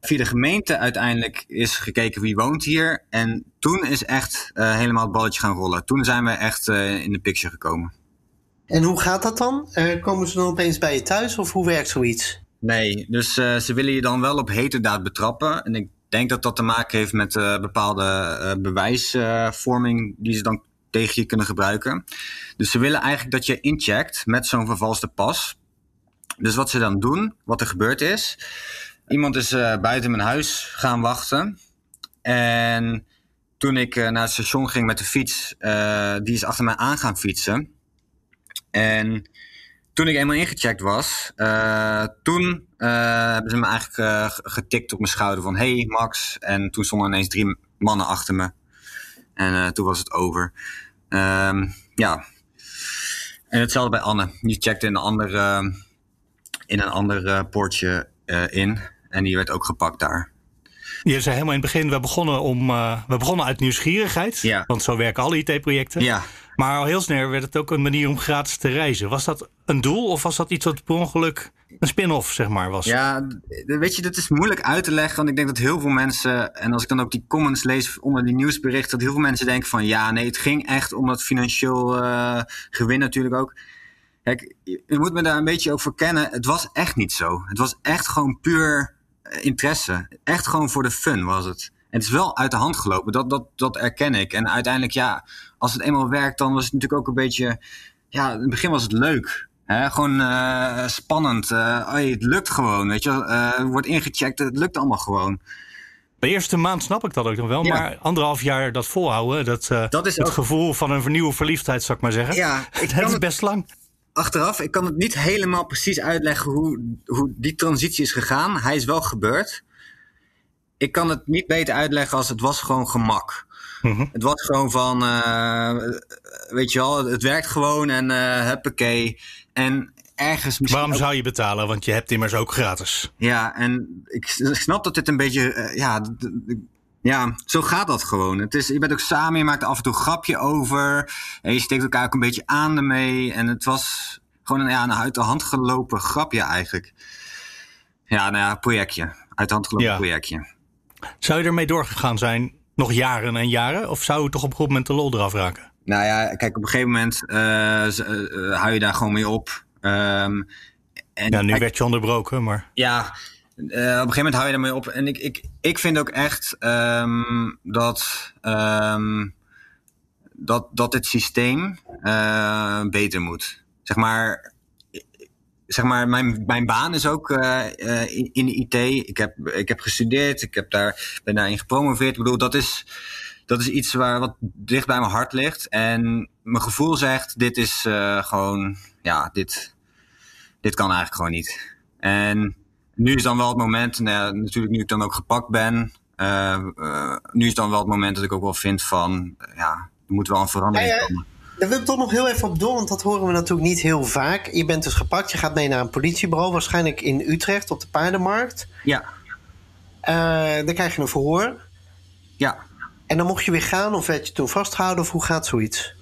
Via de gemeente uiteindelijk is gekeken wie woont hier. En toen is echt helemaal het balletje gaan rollen. Toen zijn we echt in de picture gekomen. En hoe gaat dat dan? Uh, komen ze dan opeens bij je thuis of hoe werkt zoiets? Nee, dus uh, ze willen je dan wel op heterdaad betrappen. En ik denk dat dat te maken heeft met uh, bepaalde bewijsvorming die ze dan tegen je kunnen gebruiken. Dus ze willen eigenlijk dat je incheckt met zo'n vervalste pas. Dus wat ze dan doen, wat er gebeurd is. Iemand is buiten mijn huis gaan wachten. En toen ik naar het station ging met de fiets, die is achter mij aan gaan fietsen. En toen ik eenmaal ingecheckt was, uh, toen uh, hebben ze me eigenlijk uh, getikt op mijn schouder van hey Max. En toen stonden ineens drie mannen achter me. En toen was het over. Um, ja. En hetzelfde bij Anne. Die checkte in een ander, in een ander poortje in. En die werd ook gepakt daar. Je zei helemaal in het begin, we begonnen, om, we begonnen uit nieuwsgierigheid. Ja. Want zo werken alle IT-projecten. Ja. Maar al heel snel werd het ook een manier om gratis te reizen. Was dat een doel of was dat iets wat per ongeluk een spin-off, zeg maar, was? Ja, weet je, dat is moeilijk uit te leggen. Want ik denk dat heel veel mensen, en als ik dan ook die comments lees onder die nieuwsberichten, dat heel veel mensen denken van ja, nee, het ging echt om dat financieel uh, gewin natuurlijk ook. Kijk, je moet me daar een beetje over kennen. Het was echt niet zo. Het was echt gewoon puur interesse. Echt gewoon voor de fun was het. En het is wel uit de hand gelopen, dat, dat, dat erken ik. En uiteindelijk, ja, als het eenmaal werkt, dan was het natuurlijk ook een beetje. Ja, in het begin was het leuk. Hè? Gewoon uh, spannend. Uh, het lukt gewoon, weet je. Uh, wordt ingecheckt, het lukt allemaal gewoon. De eerste maand snap ik dat ook nog wel, ja. maar anderhalf jaar dat volhouden, dat, dat is het ook... gevoel van een vernieuwde verliefdheid, zou ik maar zeggen. Ja, <laughs> ik dat is best lang. Achteraf, ik kan het niet helemaal precies uitleggen hoe, hoe die transitie is gegaan. Hij is wel gebeurd ik kan het niet beter uitleggen als het was gewoon gemak. Mm Het was gewoon van, uh, weet je wel, het werkt gewoon en uh, huppakee. En ergens misschien Waarom zou je betalen? Want je hebt immers ook gratis. Ja, en ik, snap dat dit een beetje, uh, ja, ja, zo gaat dat gewoon. Het is, je bent ook samen, je maakt af en toe een grapje over. En je steekt elkaar ook een beetje aan ermee. En het was gewoon een, ja, een uit de hand gelopen grapje eigenlijk. Ja, nou ja, projectje. Uit de hand gelopen ja. projectje. Zou je ermee doorgegaan zijn nog jaren en jaren? Of zou je toch op een gegeven moment de lol eraf raken? Nou ja, kijk, op een gegeven moment uh, uh, hou je daar gewoon mee op. Um, en ja, nu werd je onderbroken, maar... Ja, op een gegeven moment hou je daarmee op. En ik, ik, ik vind ook echt um, dat, um, dat, dat het systeem beter moet. Zeg maar, zeg maar, mijn, mijn baan is ook uh, in, in de IT. Ik heb, ik heb gestudeerd, ik heb daar, ben daarin gepromoveerd. Ik bedoel, dat is, dat is iets waar, wat dicht bij mijn hart ligt. En mijn gevoel zegt, dit is gewoon, ja, dit, dit kan eigenlijk gewoon niet. En nu is dan wel het moment, nou, natuurlijk nu ik dan ook gepakt ben, uh, nu is dan wel het moment dat ik ook wel vind van, ja, er moet wel een verandering komen. Daar wil ik toch nog heel even op door, want dat horen we natuurlijk niet heel vaak. Je bent dus gepakt, je gaat mee naar een politiebureau, waarschijnlijk in Utrecht op de paardenmarkt. Ja, Eh, dan krijg je een verhoor. ja. En dan mocht je weer gaan, of werd je toen vastgehouden, of hoe gaat zoiets?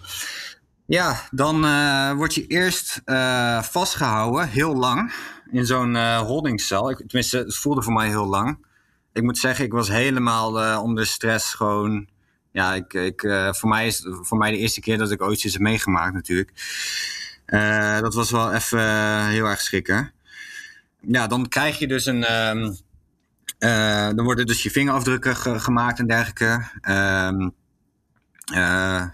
Ja, dan eh, word je eerst eh, vastgehouden, heel lang, in zo'n eh holdingcel. Tenminste, het voelde voor mij heel lang. Ik moet zeggen, ik was helemaal onder stress. Gewoon, ja, ik, ik, voor, mij is voor mij de eerste keer dat ik ooit iets heb meegemaakt natuurlijk. Dat was wel even heel erg schrikken. Ja, dan krijg je dus een... eh, dan worden dus je vingerafdrukken ge- gemaakt en dergelijke. Eh,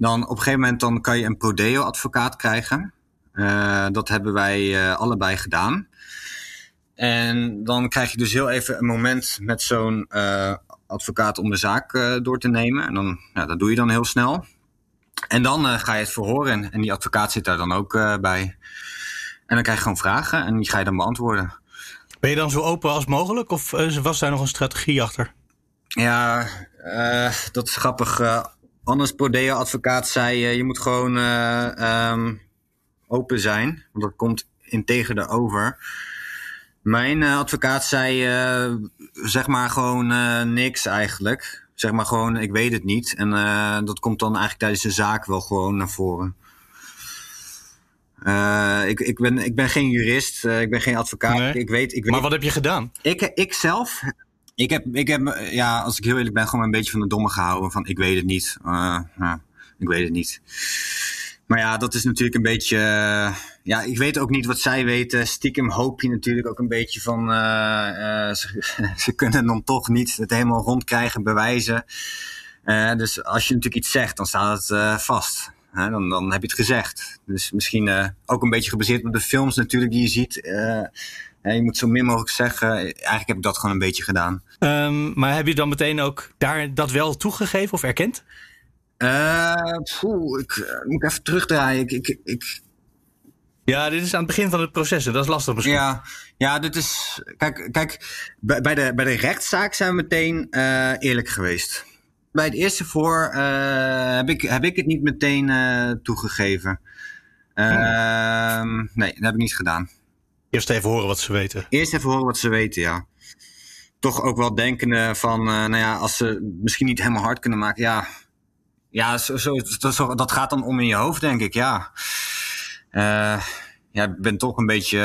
dan op een gegeven moment dan kan je een prodeo-advocaat krijgen. Eh, dat hebben wij eh, allebei gedaan. En dan krijg je dus heel even een moment met zo'n eh, advocaat om de zaak door te nemen. En dan, ja, dat doe je dan heel snel. En dan ga je het verhoren. En die advocaat zit daar dan ook bij. En dan krijg je gewoon vragen en die ga je dan beantwoorden. Ben je dan zo open als mogelijk? Of was daar nog een strategie achter? Ja, dat is grappig. Anders Prodeo advocaat zei, eh, je moet gewoon eh, ehm, open zijn. Want dat komt integer over. Mijn eh, advocaat zei, zeg maar gewoon niks eigenlijk. Zeg maar gewoon, ik weet het niet. En dat komt dan eigenlijk tijdens de zaak wel gewoon naar voren. Ik, ik, ben, ik ben geen jurist, ik ben geen advocaat. Nee. Ik, weet, ik weet Maar wat heb je gedaan? ik, ik zelf, ik heb, ik heb, eh, ja, als ik heel eerlijk ben, gewoon een beetje van de domme gehouden. Van ik weet het niet. Eh, ik weet het niet. Maar ja, dat is natuurlijk een beetje. eh, ja, ik weet ook niet wat zij weten. Stiekem hoop je natuurlijk ook een beetje van. ze, <laughs> ze kunnen dan toch niet het helemaal rondkrijgen, bewijzen. Dus als je natuurlijk iets zegt, dan staat het vast. Dan, dan heb je het gezegd. Dus misschien ook een beetje gebaseerd op de films natuurlijk die je ziet. Hè, je moet zo min mogelijk zeggen. Eigenlijk heb ik dat gewoon een beetje gedaan. Ehm, maar heb je dan meteen ook daar dat wel toegegeven of erkend? Poeh, ik eh, moet even terugdraaien. Ik, ik, ik, Ja, dit is aan het begin van het proces. en Dat is lastig misschien. ja, ja, dit is. Kijk, kijk bij, bij, de, bij de rechtszaak zijn we meteen eh, eerlijk geweest. Bij het eerste voor heb, ik, heb ik het niet meteen toegegeven. Ehm, Nee, dat heb ik niet gedaan. Eerst even horen wat ze weten. Eerst even horen wat ze weten, ja. Toch ook wel denkende van, eh, nou ja, als ze misschien niet helemaal hard kunnen maken, ja. Ja, zo, zo, dat, zo- dat gaat dan om in je hoofd, denk ik, ja. Eh, ja, ik ben toch een beetje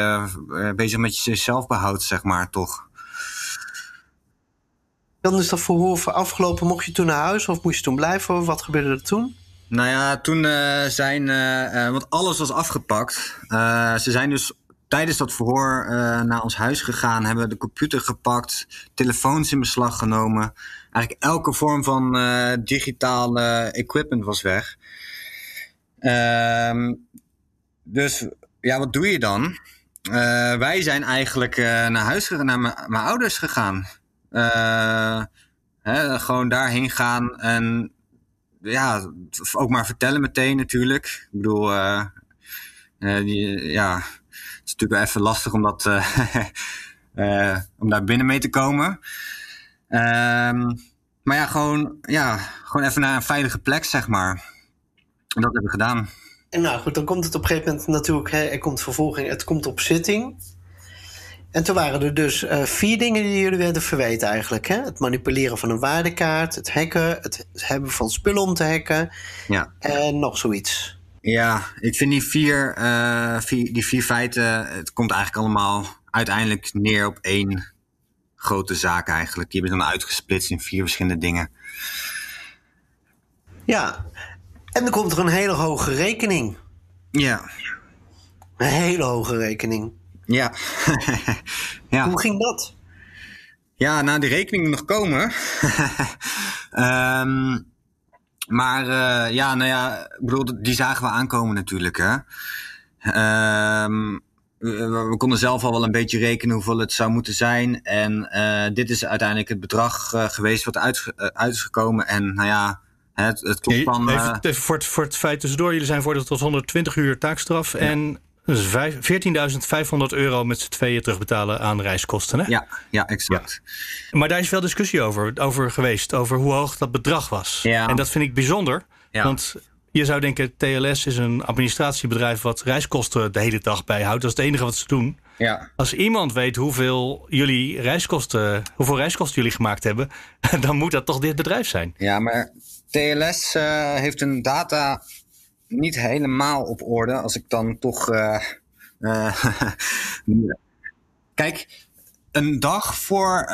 eh, bezig met je zelfbehoud, zeg maar, toch. Dan is dat verhoor voor afgelopen. Mocht je toen naar huis of moest je toen blijven? Wat gebeurde er toen? Nou ja, toen eh, zijn, want alles was afgepakt. Eh, ze zijn dus tijdens dat verhoor eh, naar ons huis gegaan, hebben de computer gepakt, telefoons in beslag genomen. Eigenlijk elke vorm van eh digitale equipment was weg. Ehm, dus ja, wat doe je dan? Eh, wij zijn eigenlijk naar huis gegaan, naar mijn- ouders gegaan. Hè, gewoon daarheen gaan en ja, ook maar vertellen meteen natuurlijk. Ik bedoel, ja, is natuurlijk wel even lastig om dat, eh, <laughs> eh, om daar binnen mee te komen. Ehm, maar ja, gewoon, ja, gewoon even naar een veilige plek, zeg maar. En dat hebben we gedaan. En nou goed, dan komt het op een gegeven moment natuurlijk, hè, er komt vervolging, het komt op zitting. En toen waren er dus eh, vier dingen die jullie werden verweten eigenlijk. Hè? Het manipuleren van een waardekaart, het hacken, het hebben van spullen om te hacken Ja. en nog zoiets. Ja, ik vind die vier, eh, vier, die vier feiten, het komt eigenlijk allemaal uiteindelijk neer op één grote zaak eigenlijk. Die hebben dan uitgesplitst in vier verschillende dingen. Ja, en dan komt er een hele hoge rekening. Ja, Een hele hoge rekening. ja. <laughs> ja. Hoe ging dat? Ja, nou, die rekening moet nog komen. <laughs> Ehm, maar eh, ja, nou ja, ik bedoel, die zagen we aankomen natuurlijk. Hè? Ehm, we, we konden zelf al wel een beetje rekenen hoeveel het zou moeten zijn. En eh, dit is uiteindelijk het bedrag eh, geweest wat uit, uit is gekomen. En nou ja, het, het klopt van... Even, even voor, het, voor het feit tussendoor. Jullie zijn veroordeeld tot 120 uur taakstraf. En dus vijf- 14.500 euro met z'n tweeën terugbetalen aan reiskosten. Hè? ja, ja, exact. Maar daar is veel discussie over, over geweest. Over hoe hoog dat bedrag was. Ja. En dat vind ik bijzonder. Ja. Want je zou denken, TLS is een administratiebedrijf wat reiskosten de hele dag bijhoudt. Dat is het enige wat ze doen. Ja. Als iemand weet hoeveel jullie reiskosten, hoeveel reiskosten jullie gemaakt hebben, <laughs> dan moet dat toch dit bedrijf zijn. Ja, maar TLS uh, heeft een data niet helemaal op orde. Als ik dan toch. <laughs> Uh, uh, kijk, een dag voor,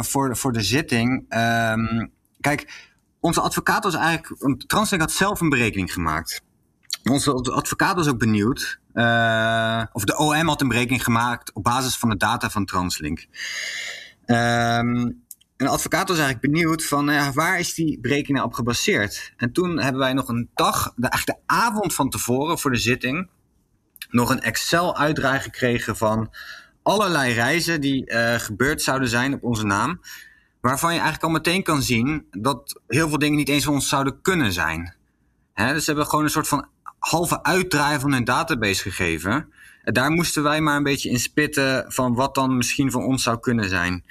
voor, voor de zitting. Um, kijk, onze advocaat was eigenlijk. Translink had zelf een berekening gemaakt. Onze advocaat was ook benieuwd. of de OM had een berekening gemaakt op basis van de data van Translink. Um, een advocaat was eigenlijk benieuwd van ja, waar is die berekening op gebaseerd? En toen hebben wij nog een dag, de, eigenlijk de avond van tevoren voor de zitting, nog een Excel-uitdraai gekregen van allerlei reizen die uh, gebeurd zouden zijn op onze naam. Waarvan je eigenlijk al meteen kan zien dat heel veel dingen niet eens van ons zouden kunnen zijn. Hè, dus ze hebben gewoon een soort van halve uitdraai van hun database gegeven. En daar moesten wij maar een beetje in spitten van wat dan misschien van ons zou kunnen zijn.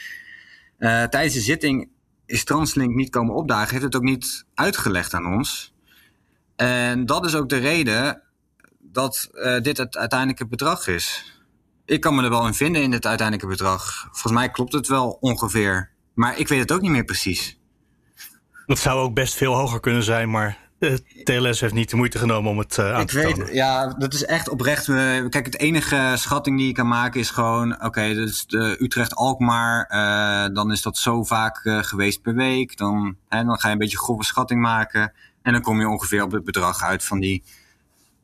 Uh, tijdens de zitting is Translink niet komen opdagen, heeft het ook niet uitgelegd aan ons. En dat is ook de reden dat uh, dit het uiteindelijke bedrag is. Ik kan me er wel in vinden in het uiteindelijke bedrag. Volgens mij klopt het wel ongeveer. Maar ik weet het ook niet meer precies. Dat zou ook best veel hoger kunnen zijn, maar TLS heeft niet de moeite genomen om het uh, aan ik te weet, Ja, dat is echt oprecht. kijk, het enige schatting die ik kan maken is gewoon... Oké, okay, dus de Utrecht-Alkmaar, uh, dan is dat zo vaak uh, geweest per week. Dan, hè, dan ga je een beetje grove schatting maken. En dan kom je ongeveer op het bedrag uit van die,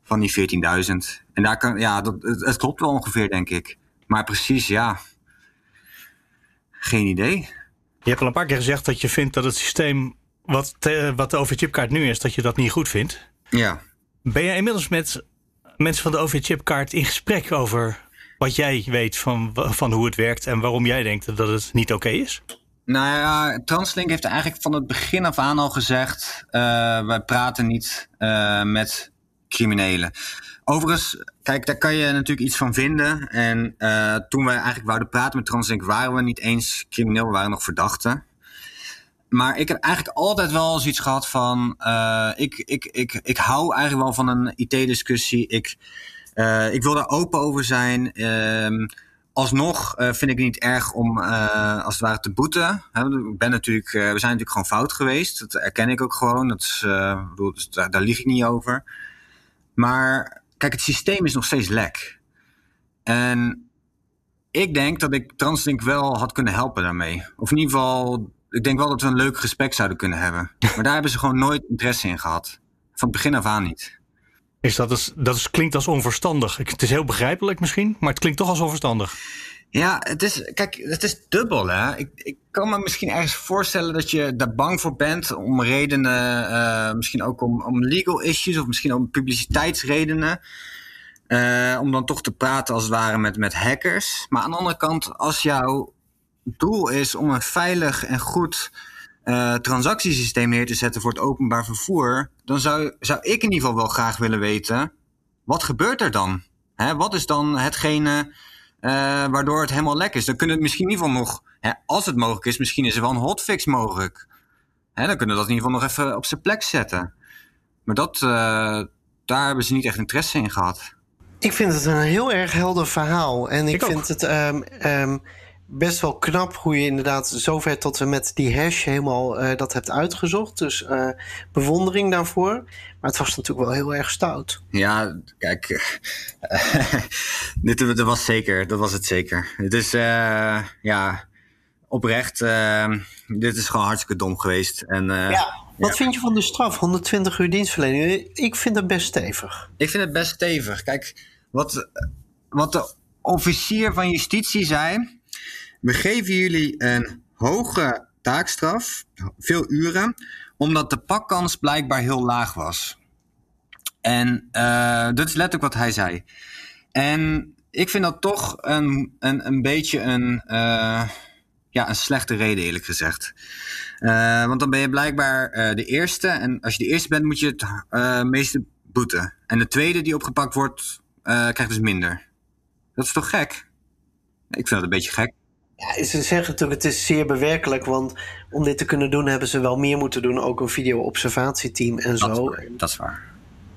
van die 14.000. En daar kan, ja, dat, het, het klopt wel ongeveer, denk ik. Maar precies, ja... Geen idee. Je hebt al een paar keer gezegd dat je vindt dat het systeem wat, te, wat de OV-chipkaart nu is, dat je dat niet goed vindt. Ja. Ben jij inmiddels met mensen van de OV-chipkaart in gesprek over wat jij weet van, van hoe het werkt en waarom jij denkt dat het niet oké is? Nou ja, Translink heeft eigenlijk van het begin af aan al gezegd: uh, wij praten niet uh, met criminelen. Overigens, kijk, daar kan je natuurlijk iets van vinden. En uh, toen wij eigenlijk wouden praten met Translink, waren we niet eens crimineel, we waren nog verdachten maar ik heb eigenlijk altijd wel zoiets gehad van. Uh, ik, ik, ik, ik hou eigenlijk wel van een IT-discussie. Ik, uh, ik wil daar open over zijn. Uh, alsnog uh, vind ik het niet erg om als het ware te boeten. Ik ben natuurlijk, we zijn natuurlijk gewoon fout geweest. Dat erken ik ook gewoon. Dat bedoel, dus daar, daar lieg ik niet over. Maar kijk, het systeem is nog steeds lek. En ik denk dat ik Translink wel had kunnen helpen daarmee. Of in ieder geval ik denk wel dat we een leuk gesprek zouden kunnen hebben. <laughs> Maar daar hebben ze gewoon nooit interesse in gehad. Van het begin af aan niet. Is dat, is, dat is, klinkt als onverstandig. Het is heel begrijpelijk misschien, maar het klinkt toch als onverstandig. Ja, het is, kijk, het is dubbel. Hè? Ik, ik kan me misschien ergens voorstellen dat je daar bang voor bent om redenen, uh, misschien ook om, om legal issues of misschien om publiciteitsredenen. Uh, om dan toch te praten als het ware met, met hackers. Maar aan de andere kant, als jouw doel is om een veilig en goed uh, transactiesysteem neer te zetten voor het openbaar vervoer, dan zou, zou ik in ieder geval wel graag willen weten: wat gebeurt er dan? Hè, wat is dan hetgene uh, waardoor het helemaal lek is? Dan kunnen we het misschien in ieder geval nog, hè, als het mogelijk is, misschien is er wel een hotfix mogelijk. Hè, dan kunnen we dat in ieder geval nog even op zijn plek zetten. Maar dat, uh, daar hebben ze niet echt interesse in gehad. Ik vind het een heel erg helder verhaal. En ik, ik vind het. Um, um, best wel knap hoe je inderdaad zover tot en met die hash helemaal uh, dat hebt uitgezocht. Dus uh, bewondering daarvoor. Maar het was natuurlijk wel heel erg stout. Ja, kijk. <laughs> dit dat was zeker. Dat was het zeker. Het is, uh, ja, oprecht. dit is gewoon hartstikke dom geweest. En, ja. Wat ja. vind je van de straf? 120 uur dienstverlening? Ik vind het best stevig. Ik vind het best stevig. Kijk, wat, wat de officier van justitie zei we geven jullie een hoge taakstraf, veel uren, omdat de pakkans blijkbaar heel laag was. En uh, dat is letterlijk wat hij zei. En ik vind dat toch een, een, een beetje een, uh, ja, een slechte reden, eerlijk gezegd. Uh, want dan ben je blijkbaar de eerste. En als je de eerste bent, moet je het meeste boeten. En de tweede die opgepakt wordt, krijgt dus minder. Dat is toch gek? Ik vind dat een beetje gek. Ja, ze zeggen natuurlijk, het is zeer bewerkelijk, want om dit te kunnen doen hebben ze wel meer moeten doen. Ook een video-observatieteam en zo. Dat is waar.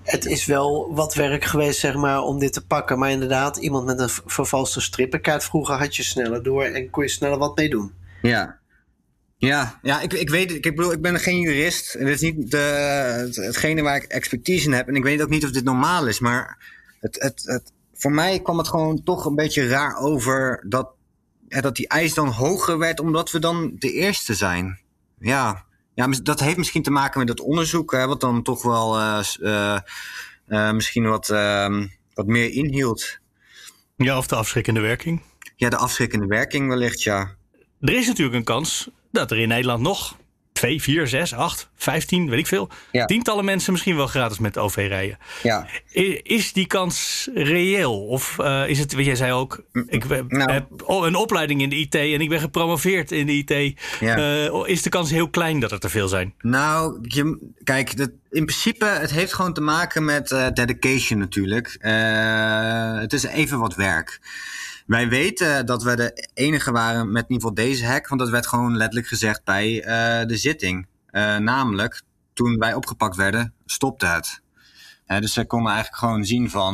het is wel wat werk geweest, zeg maar, om dit te pakken. Maar inderdaad, iemand met een vervalste strippenkaart vroeger had je sneller door en kon je sneller wat mee doen. Ja. Ja, ja ik, ik weet Ik bedoel, ik ben geen jurist. En dit is niet de, hetgene waar ik expertise in heb. En ik weet ook niet of dit normaal is. Maar het, het, het, voor mij kwam het gewoon toch een beetje raar over dat, dat die eis dan hoger werd omdat we dan de eerste zijn. Ja, ja, dat heeft misschien te maken met het onderzoek, hè, wat dan toch wel uh, uh, misschien wat, ehm, wat meer inhield. Ja, of de afschrikkende werking? Ja, de afschrikkende werking wellicht, ja. Er is natuurlijk een kans dat er in Nederland nog 2, 4, 6, 8, 15, weet ik veel. Tientallen mensen misschien wel gratis met OV rijden. Ja. Is die kans reëel? Of uh, is het, wat jij zei ook, ik nou. heb een opleiding in de IT en ik ben gepromoveerd in de IT. Ja. Uh, is de kans heel klein dat er te veel zijn? Nou, je, kijk, dat, in principe, het heeft gewoon te maken met uh, dedication natuurlijk. het is even wat werk. Wij weten dat we de enige waren met in ieder geval deze hack, want dat werd gewoon letterlijk gezegd bij uh, de zitting. Uh, namelijk, toen wij opgepakt werden, stopte het. Dus ze konden eigenlijk gewoon zien van,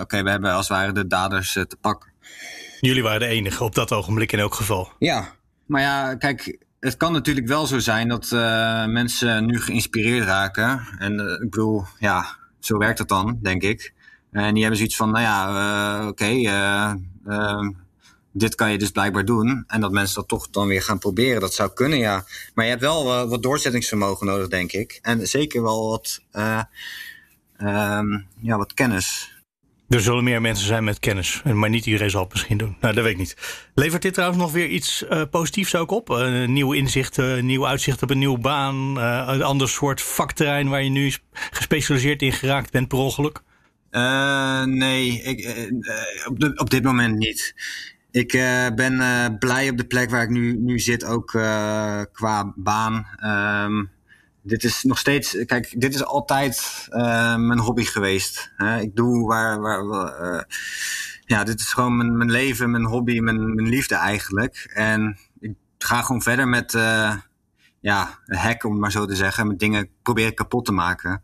oké, we hebben als het ware de daders te pakken. Jullie waren de enige op dat ogenblik in elk geval. Ja, maar ja, kijk, het kan natuurlijk wel zo zijn dat mensen nu geïnspireerd raken. En ik bedoel, ja, zo werkt het dan, denk ik. En die hebben zoiets van, nou ja, oké, uh, dit kan je dus blijkbaar doen. En dat mensen dat toch dan weer gaan proberen, dat zou kunnen, ja. Maar je hebt wel uh, wat doorzettingsvermogen nodig, denk ik. En zeker wel wat, uh, ja, wat kennis. Er zullen meer mensen zijn met kennis, maar niet iedereen zal het misschien doen. Nou, dat weet ik niet. Levert dit trouwens nog weer iets uh, positiefs ook op? Een nieuw inzicht, een nieuw uitzicht op een nieuwe baan, uh, een ander soort vakterrein waar je nu gespecialiseerd in geraakt bent per ongeluk? Uh, nee, ik, uh, op, de, op dit moment niet. Ik ben blij op de plek waar ik nu, nu zit, ook qua baan. Um, dit is nog steeds, kijk, dit is altijd mijn hobby geweest. Ik doe waar, waar ja, dit is gewoon mijn, mijn leven, mijn hobby, mijn, mijn liefde eigenlijk. En ik ga gewoon verder met ja, hack, om het maar zo te zeggen. Met dingen proberen kapot te maken.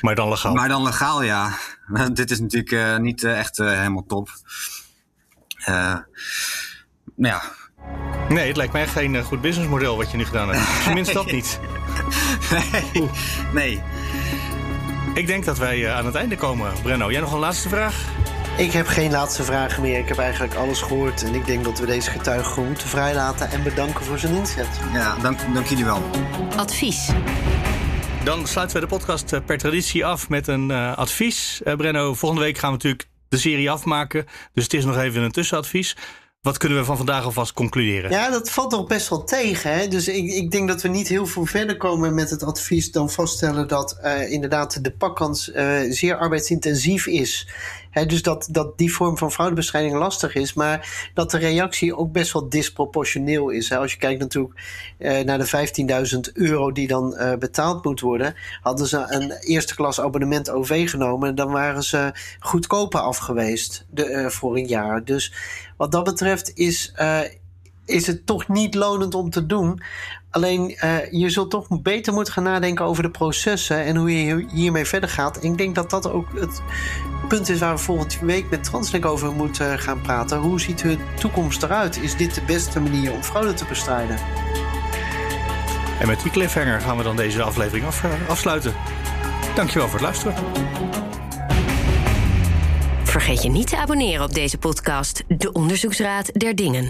Maar dan legaal. Maar dan legaal, ja. Dit is natuurlijk uh, niet uh, echt uh, helemaal top. ja. Nee, het lijkt mij geen goed businessmodel wat je nu gedaan hebt. Tenminste dat <laughs> niet. nee. nee. Ik denk dat wij aan het einde komen. Brenno, jij nog een laatste vraag? Ik heb geen laatste vragen meer. Ik heb eigenlijk alles gehoord. En ik denk dat we deze getuige gewoon moeten vrijlaten en bedanken voor zijn inzet. Ja, dank, dank jullie wel. Advies. Dan sluiten we de podcast eh, per traditie af met een uh, advies. Uh, Brenno, volgende week gaan we natuurlijk de serie afmaken. Dus het is nog even een tussenadvies. Wat kunnen we van vandaag alvast concluderen? Ja, dat valt nog best wel tegen. Hè? Dus ik, ik denk dat we niet heel veel verder komen met het advies dan vaststellen dat uh, inderdaad de pakkans uh, zeer arbeidsintensief is dus dat, dat die vorm van fraudebestrijding lastig is, maar dat de reactie ook best wel disproportioneel is. Als je kijkt natuurlijk eh, naar de 15.000 euro die dan uh, betaald moet worden, hadden ze een eerste klas abonnement OV genomen en dan waren ze goedkoper af geweest de, uh, voor een jaar. Dus wat dat betreft is, is het toch niet lonend om te doen. Alleen uh, je zult toch beter moeten gaan nadenken over de processen en hoe je hiermee verder gaat. En ik denk dat dat ook het punt is waar we volgende week met Translink over moeten gaan praten. Hoe ziet de toekomst eruit? Is dit de beste manier om fraude te bestrijden? En met die cliffhanger gaan we dan deze aflevering af, uh, afsluiten. Dankjewel voor het luisteren. Vergeet je niet te abonneren op deze podcast, De Onderzoeksraad der Dingen.